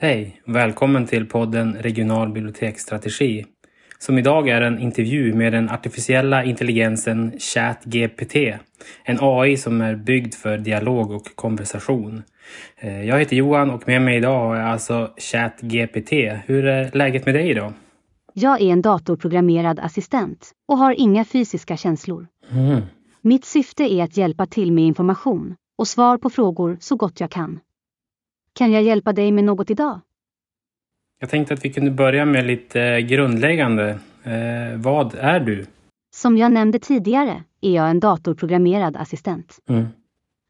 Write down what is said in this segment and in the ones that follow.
Hej! Välkommen till podden Regional biblioteksstrategi som idag är en intervju med den artificiella intelligensen ChatGPT. En AI som är byggd för dialog och konversation. Eh, jag heter Johan och med mig idag har jag alltså ChatGPT. Hur är läget med dig idag? Jag är en datorprogrammerad assistent och har inga fysiska känslor. Mm. Mitt syfte är att hjälpa till med information och svar på frågor så gott jag kan. Kan jag hjälpa dig med något idag? Jag tänkte att vi kunde börja med lite grundläggande. Eh, vad är du? Som jag nämnde tidigare är jag en datorprogrammerad assistent. Mm.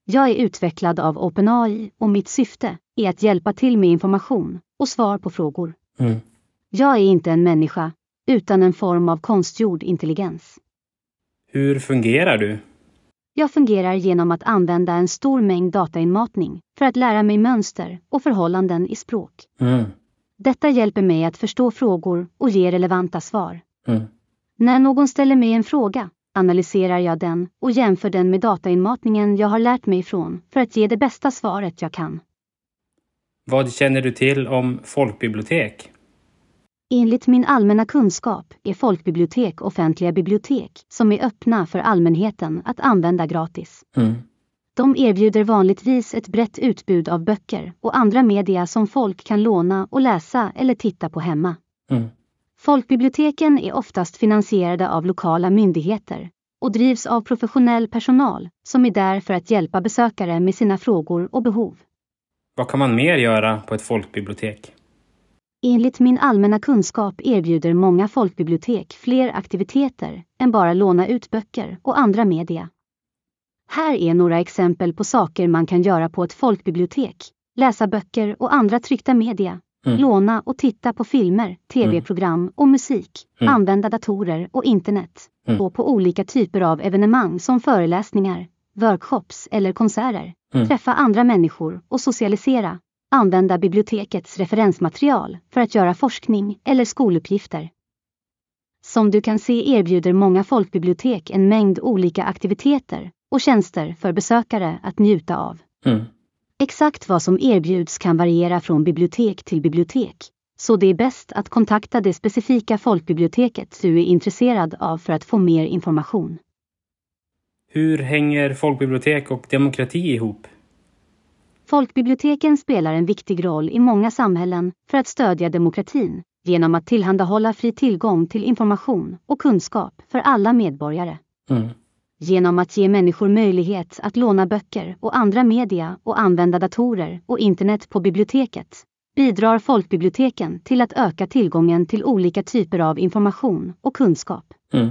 Jag är utvecklad av OpenAI och mitt syfte är att hjälpa till med information och svar på frågor. Mm. Jag är inte en människa, utan en form av konstgjord intelligens. Hur fungerar du? Jag fungerar genom att använda en stor mängd datainmatning för att lära mig mönster och förhållanden i språk. Mm. Detta hjälper mig att förstå frågor och ge relevanta svar. Mm. När någon ställer mig en fråga analyserar jag den och jämför den med datainmatningen jag har lärt mig ifrån för att ge det bästa svaret jag kan. Vad känner du till om folkbibliotek? Enligt min allmänna kunskap är folkbibliotek offentliga bibliotek som är öppna för allmänheten att använda gratis. Mm. De erbjuder vanligtvis ett brett utbud av böcker och andra media som folk kan låna och läsa eller titta på hemma. Mm. Folkbiblioteken är oftast finansierade av lokala myndigheter och drivs av professionell personal som är där för att hjälpa besökare med sina frågor och behov. Vad kan man mer göra på ett folkbibliotek? Enligt min allmänna kunskap erbjuder många folkbibliotek fler aktiviteter än bara låna ut böcker och andra media. Här är några exempel på saker man kan göra på ett folkbibliotek. Läsa böcker och andra tryckta media. Mm. Låna och titta på filmer, tv-program och musik. Mm. Använda datorer och internet. Mm. Gå på olika typer av evenemang som föreläsningar, workshops eller konserter. Mm. Träffa andra människor och socialisera. Använda bibliotekets referensmaterial för att göra forskning eller skoluppgifter. Som du kan se erbjuder många folkbibliotek en mängd olika aktiviteter och tjänster för besökare att njuta av. Mm. Exakt vad som erbjuds kan variera från bibliotek till bibliotek, så det är bäst att kontakta det specifika folkbiblioteket du är intresserad av för att få mer information. Hur hänger folkbibliotek och demokrati ihop? Folkbiblioteken spelar en viktig roll i många samhällen för att stödja demokratin genom att tillhandahålla fri tillgång till information och kunskap för alla medborgare. Mm. Genom att ge människor möjlighet att låna böcker och andra media och använda datorer och internet på biblioteket bidrar folkbiblioteken till att öka tillgången till olika typer av information och kunskap. Mm.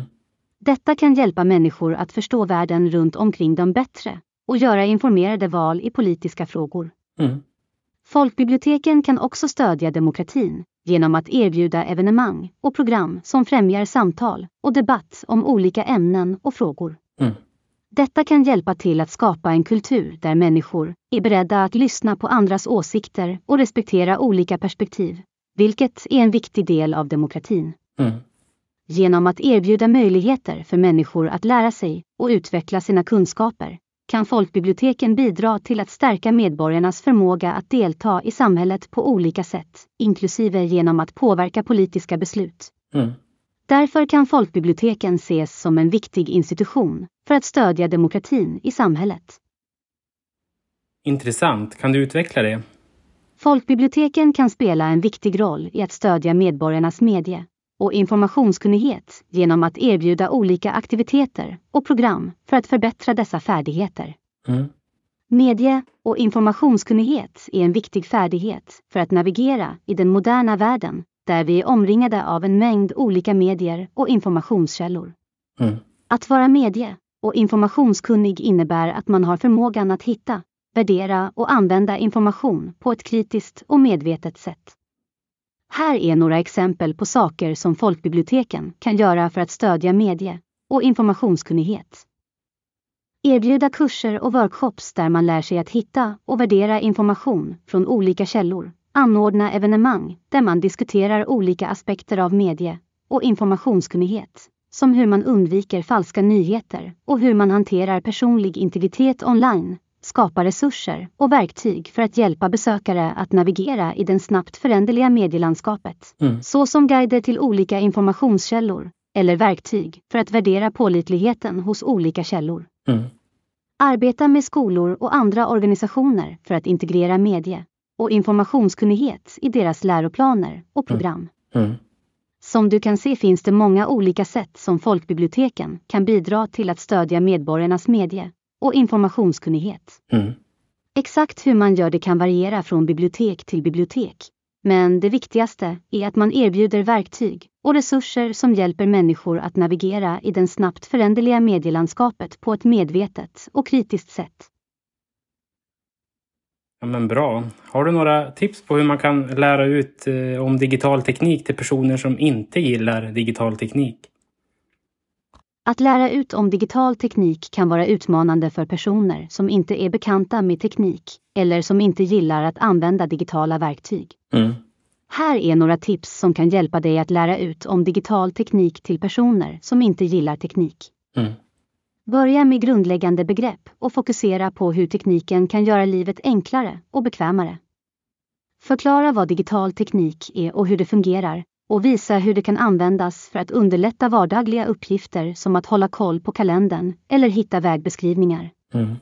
Detta kan hjälpa människor att förstå världen runt omkring dem bättre och göra informerade val i politiska frågor. Mm. Folkbiblioteken kan också stödja demokratin genom att erbjuda evenemang och program som främjar samtal och debatt om olika ämnen och frågor. Mm. Detta kan hjälpa till att skapa en kultur där människor är beredda att lyssna på andras åsikter och respektera olika perspektiv, vilket är en viktig del av demokratin. Mm. Genom att erbjuda möjligheter för människor att lära sig och utveckla sina kunskaper kan folkbiblioteken bidra till att stärka medborgarnas förmåga att delta i samhället på olika sätt, inklusive genom att påverka politiska beslut. Mm. Därför kan folkbiblioteken ses som en viktig institution för att stödja demokratin i samhället. Intressant. Kan du utveckla det? Folkbiblioteken kan spela en viktig roll i att stödja medborgarnas medie och informationskunnighet genom att erbjuda olika aktiviteter och program för att förbättra dessa färdigheter. Mm. Medie och informationskunnighet är en viktig färdighet för att navigera i den moderna världen där vi är omringade av en mängd olika medier och informationskällor. Mm. Att vara medie och informationskunnig innebär att man har förmågan att hitta, värdera och använda information på ett kritiskt och medvetet sätt. Här är några exempel på saker som folkbiblioteken kan göra för att stödja medie och informationskunnighet. Erbjuda kurser och workshops där man lär sig att hitta och värdera information från olika källor. Anordna evenemang där man diskuterar olika aspekter av medie och informationskunnighet, som hur man undviker falska nyheter och hur man hanterar personlig integritet online, skapa resurser och verktyg för att hjälpa besökare att navigera i det snabbt föränderliga medielandskapet, Mm. såsom guider till olika informationskällor eller verktyg för att värdera pålitligheten hos olika källor. Mm. Arbeta med skolor och andra organisationer för att integrera medie och informationskunnighet i deras läroplaner och program. Mm. Som du kan se finns det många olika sätt som folkbiblioteken kan bidra till att stödja medborgarnas medie och informationskunnighet. Mm. Exakt hur man gör det kan variera från bibliotek till bibliotek. Men det viktigaste är att man erbjuder verktyg och resurser som hjälper människor att navigera i det snabbt föränderliga medielandskapet på ett medvetet och kritiskt sätt. Ja, men bra. Har du några tips på hur man kan lära ut eh, om digital teknik till personer som inte gillar digital teknik? Att lära ut om digital teknik kan vara utmanande för personer som inte är bekanta med teknik eller som inte gillar att använda digitala verktyg. Mm. Här är några tips som kan hjälpa dig att lära ut om digital teknik till personer som inte gillar teknik. Mm. Börja med grundläggande begrepp och fokusera på hur tekniken kan göra livet enklare och bekvämare. Förklara vad digital teknik är och hur det fungerar och visa hur det kan användas för att underlätta vardagliga uppgifter som att hålla koll på kalendern eller hitta vägbeskrivningar. Mm.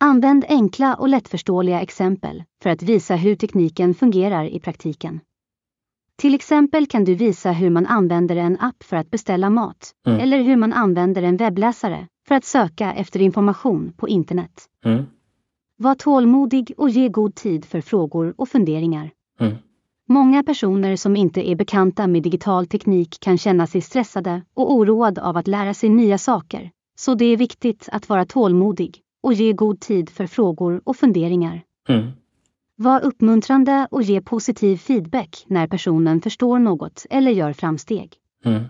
Använd enkla och lättförståeliga exempel för att visa hur tekniken fungerar i praktiken. Till exempel kan du visa hur man använder en app för att beställa mat Mm. eller hur man använder en webbläsare för att söka efter information på internet. Mm. Var tålmodig och ge god tid för frågor och funderingar. Mm. Många personer som inte är bekanta med digital teknik kan känna sig stressade och oroade av att lära sig nya saker. Så det är viktigt att vara tålmodig och ge god tid för frågor och funderingar. Mm. Var uppmuntrande och ge positiv feedback när personen förstår något eller gör framsteg. Mm.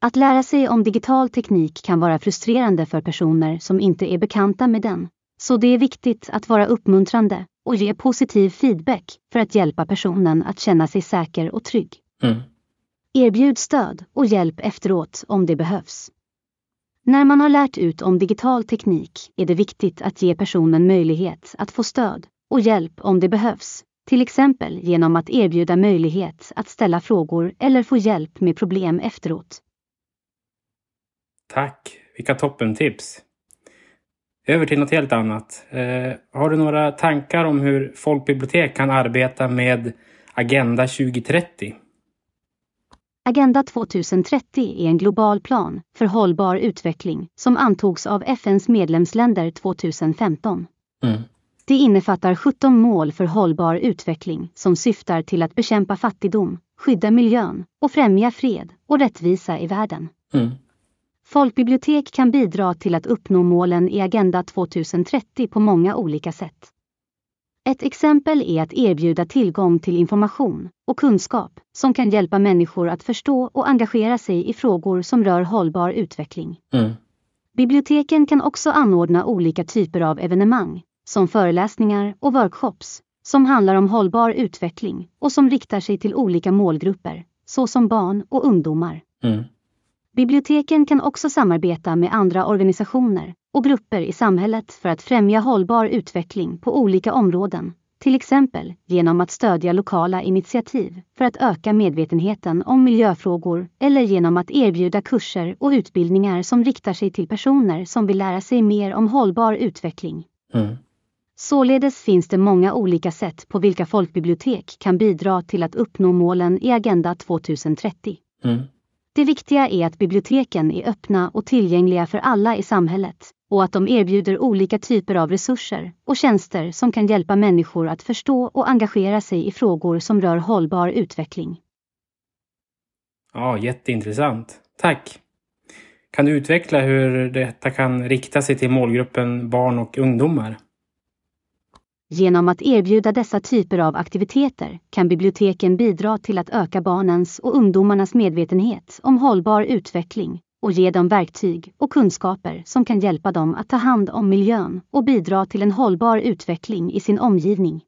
Att lära sig om digital teknik kan vara frustrerande för personer som inte är bekanta med den. Så det är viktigt att vara uppmuntrande och ge positiv feedback för att hjälpa personen att känna sig säker och trygg. Mm. Erbjud stöd och hjälp efteråt om det behövs. När man har lärt ut om digital teknik är det viktigt att ge personen möjlighet att få stöd och hjälp om det behövs, till exempel genom att erbjuda möjlighet att ställa frågor eller få hjälp med problem efteråt. Tack! Vilka toppentips! Över till något helt annat. Eh, har du några tankar om hur folkbibliotek kan arbeta med Agenda 2030? Agenda 2030 är en global plan för hållbar utveckling som antogs av FNs medlemsländer 2015. Mm. Det innefattar 17 mål för hållbar utveckling som syftar till att bekämpa fattigdom, skydda miljön och främja fred och rättvisa i världen. Mm. Folkbibliotek kan bidra till att uppnå målen i Agenda 2030 på många olika sätt. Ett exempel är att erbjuda tillgång till information och kunskap som kan hjälpa människor att förstå och engagera sig i frågor som rör hållbar utveckling. Mm. Biblioteken kan också anordna olika typer av evenemang, som föreläsningar och workshops, som handlar om hållbar utveckling och som riktar sig till olika målgrupper, såsom barn och ungdomar. Mm. Biblioteken kan också samarbeta med andra organisationer och grupper i samhället för att främja hållbar utveckling på olika områden, till exempel genom att stödja lokala initiativ för att öka medvetenheten om miljöfrågor eller genom att erbjuda kurser och utbildningar som riktar sig till personer som vill lära sig mer om hållbar utveckling. Mm. Således finns det många olika sätt på vilka folkbibliotek kan bidra till att uppnå målen i Agenda 2030. Mm. Det viktiga är att biblioteken är öppna och tillgängliga för alla i samhället och att de erbjuder olika typer av resurser och tjänster som kan hjälpa människor att förstå och engagera sig i frågor som rör hållbar utveckling. Ja, jätteintressant. Tack! Kan du utveckla hur detta kan rikta sig till målgruppen barn och ungdomar? Genom att erbjuda dessa typer av aktiviteter kan biblioteken bidra till att öka barnens och ungdomarnas medvetenhet om hållbar utveckling och ge dem verktyg och kunskaper som kan hjälpa dem att ta hand om miljön och bidra till en hållbar utveckling i sin omgivning.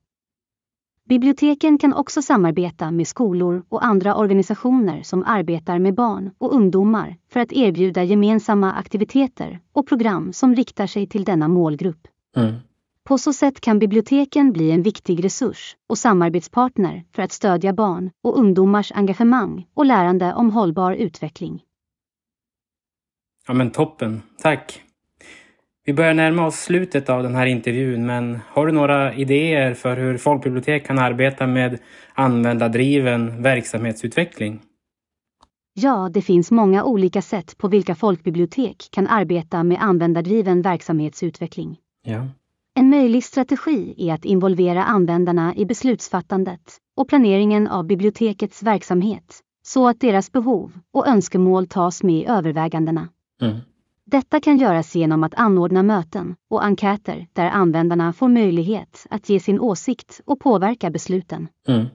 Biblioteken kan också samarbeta med skolor och andra organisationer som arbetar med barn och ungdomar för att erbjuda gemensamma aktiviteter och program som riktar sig till denna målgrupp. Mm. På så sätt kan biblioteken bli en viktig resurs och samarbetspartner för att stödja barn och ungdomars engagemang och lärande om hållbar utveckling. Ja men toppen, tack! Vi börjar närma oss slutet av den här intervjun, men har du några idéer för hur folkbibliotek kan arbeta med användardriven verksamhetsutveckling? Ja, det finns många olika sätt på vilka folkbibliotek kan arbeta med användardriven verksamhetsutveckling. Ja. En möjlig strategi är att involvera användarna i beslutsfattandet och planeringen av bibliotekets verksamhet så att deras behov och önskemål tas med i övervägandena. Mm. Detta kan göras genom att anordna möten och enkäter där användarna får möjlighet att ge sin åsikt och påverka besluten. Mm.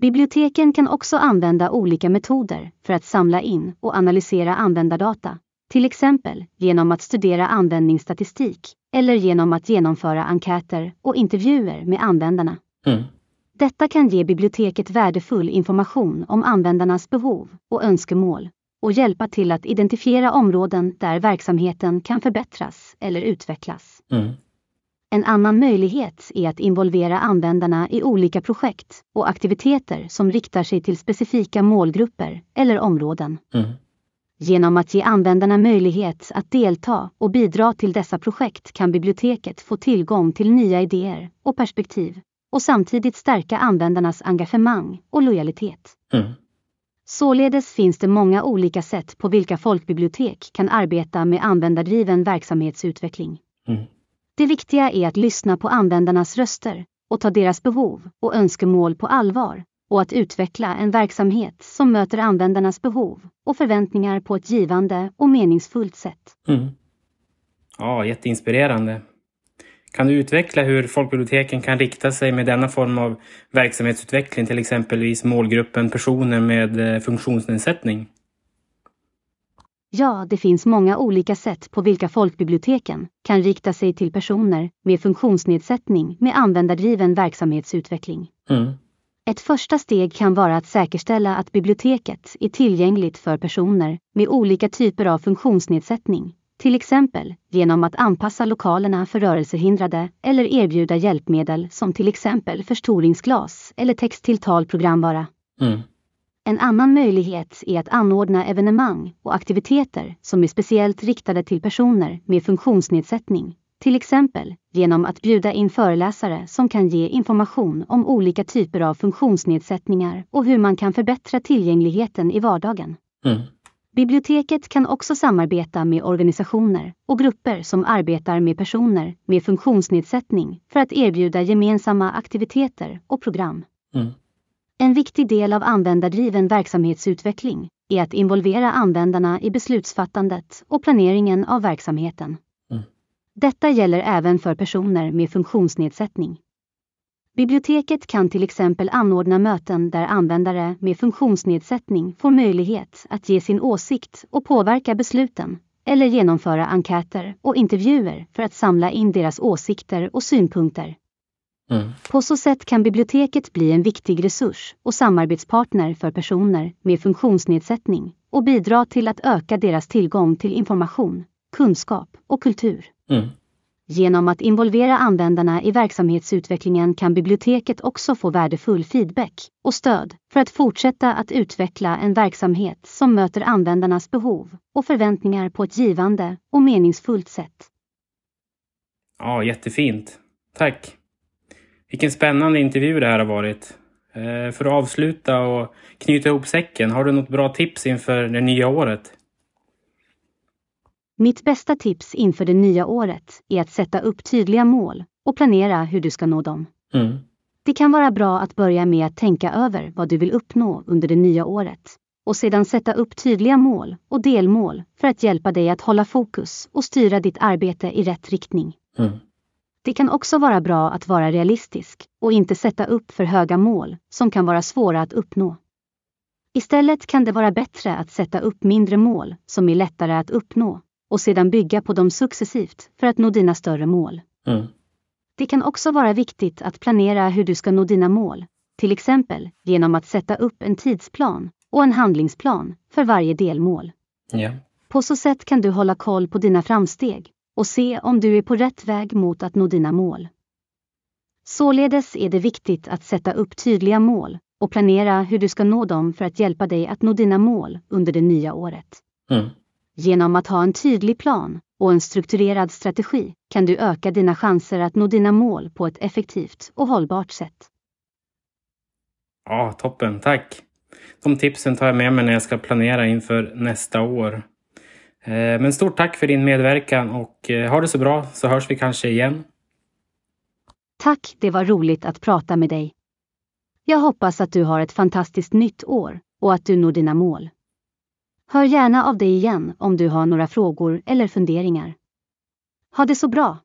Biblioteken kan också använda olika metoder för att samla in och analysera användardata, till exempel genom att studera användningsstatistik eller genom att genomföra enkäter och intervjuer med användarna. Mm. Detta kan ge biblioteket värdefull information om användarnas behov och önskemål och hjälpa till att identifiera områden där verksamheten kan förbättras eller utvecklas. Mm. En annan möjlighet är att involvera användarna i olika projekt och aktiviteter som riktar sig till specifika målgrupper eller områden. Mm. Genom att ge användarna möjlighet att delta och bidra till dessa projekt kan biblioteket få tillgång till nya idéer och perspektiv och samtidigt stärka användarnas engagemang och lojalitet. Mm. Således finns det många olika sätt på vilka folkbibliotek kan arbeta med användardriven verksamhetsutveckling. Mm. Det viktiga är att lyssna på användarnas röster och ta deras behov och önskemål på allvar och att utveckla en verksamhet som möter användarnas behov och förväntningar på ett givande och meningsfullt sätt. Mm. Ja, jätteinspirerande. Kan du utveckla hur folkbiblioteken kan rikta sig med denna form av verksamhetsutveckling, till exempelvis målgruppen personer med eh, funktionsnedsättning? Ja, det finns många olika sätt på vilka folkbiblioteken kan rikta sig till personer med funktionsnedsättning med användardriven verksamhetsutveckling. Mm. Ett första steg kan vara att säkerställa att biblioteket är tillgängligt för personer med olika typer av funktionsnedsättning, till exempel genom att anpassa lokalerna för rörelsehindrade eller erbjuda hjälpmedel som till exempel förstoringsglas eller text-till-tal programvara. Mm. En annan möjlighet är att anordna evenemang och aktiviteter som är speciellt riktade till personer med funktionsnedsättning, till exempel genom att bjuda in föreläsare som kan ge information om olika typer av funktionsnedsättningar och hur man kan förbättra tillgängligheten i vardagen. Mm. Biblioteket kan också samarbeta med organisationer och grupper som arbetar med personer med funktionsnedsättning för att erbjuda gemensamma aktiviteter och program. Mm. En viktig del av användardriven verksamhetsutveckling är att involvera användarna i beslutsfattandet och planeringen av verksamheten. Detta gäller även för personer med funktionsnedsättning. Biblioteket kan till exempel anordna möten där användare med funktionsnedsättning får möjlighet att ge sin åsikt och påverka besluten, eller genomföra enkäter och intervjuer för att samla in deras åsikter och synpunkter. Mm. På så sätt kan biblioteket bli en viktig resurs och samarbetspartner för personer med funktionsnedsättning och bidra till att öka deras tillgång till information, kunskap och kultur. Mm. Genom att involvera användarna i verksamhetsutvecklingen kan biblioteket också få värdefull feedback och stöd för att fortsätta att utveckla en verksamhet som möter användarnas behov och förväntningar på ett givande och meningsfullt sätt. Ja, jättefint. Tack. Vilken spännande intervju det här har varit. Eh, För att avsluta och knyta ihop säcken, har du något bra tips inför det nya året? Mitt bästa tips inför det nya året är att sätta upp tydliga mål och planera hur du ska nå dem. Mm. Det kan vara bra att börja med att tänka över vad du vill uppnå under det nya året och sedan sätta upp tydliga mål och delmål för att hjälpa dig att hålla fokus och styra ditt arbete i rätt riktning. Mm. Det kan också vara bra att vara realistisk och inte sätta upp för höga mål som kan vara svåra att uppnå. Istället kan det vara bättre att sätta upp mindre mål som är lättare att uppnå och sedan bygga på dem successivt för att nå dina större mål. Mm. Det kan också vara viktigt att planera hur du ska nå dina mål, till exempel genom att sätta upp en tidsplan och en handlingsplan för varje delmål. Ja. På så sätt kan du hålla koll på dina framsteg och se om du är på rätt väg mot att nå dina mål. Således är det viktigt att sätta upp tydliga mål och planera hur du ska nå dem för att hjälpa dig att nå dina mål under det nya året. Mm. Genom att ha en tydlig plan och en strukturerad strategi kan du öka dina chanser att nå dina mål på ett effektivt och hållbart sätt. Ja, toppen. Tack! De tipsen tar jag med mig när jag ska planera inför nästa år. Eh, men stort tack för din medverkan och eh, ha det så bra så hörs vi kanske igen. Tack, det var roligt att prata med dig. Jag hoppas att du har ett fantastiskt nytt år och att du når dina mål. Hör gärna av dig igen om du har några frågor eller funderingar. Ha det så bra!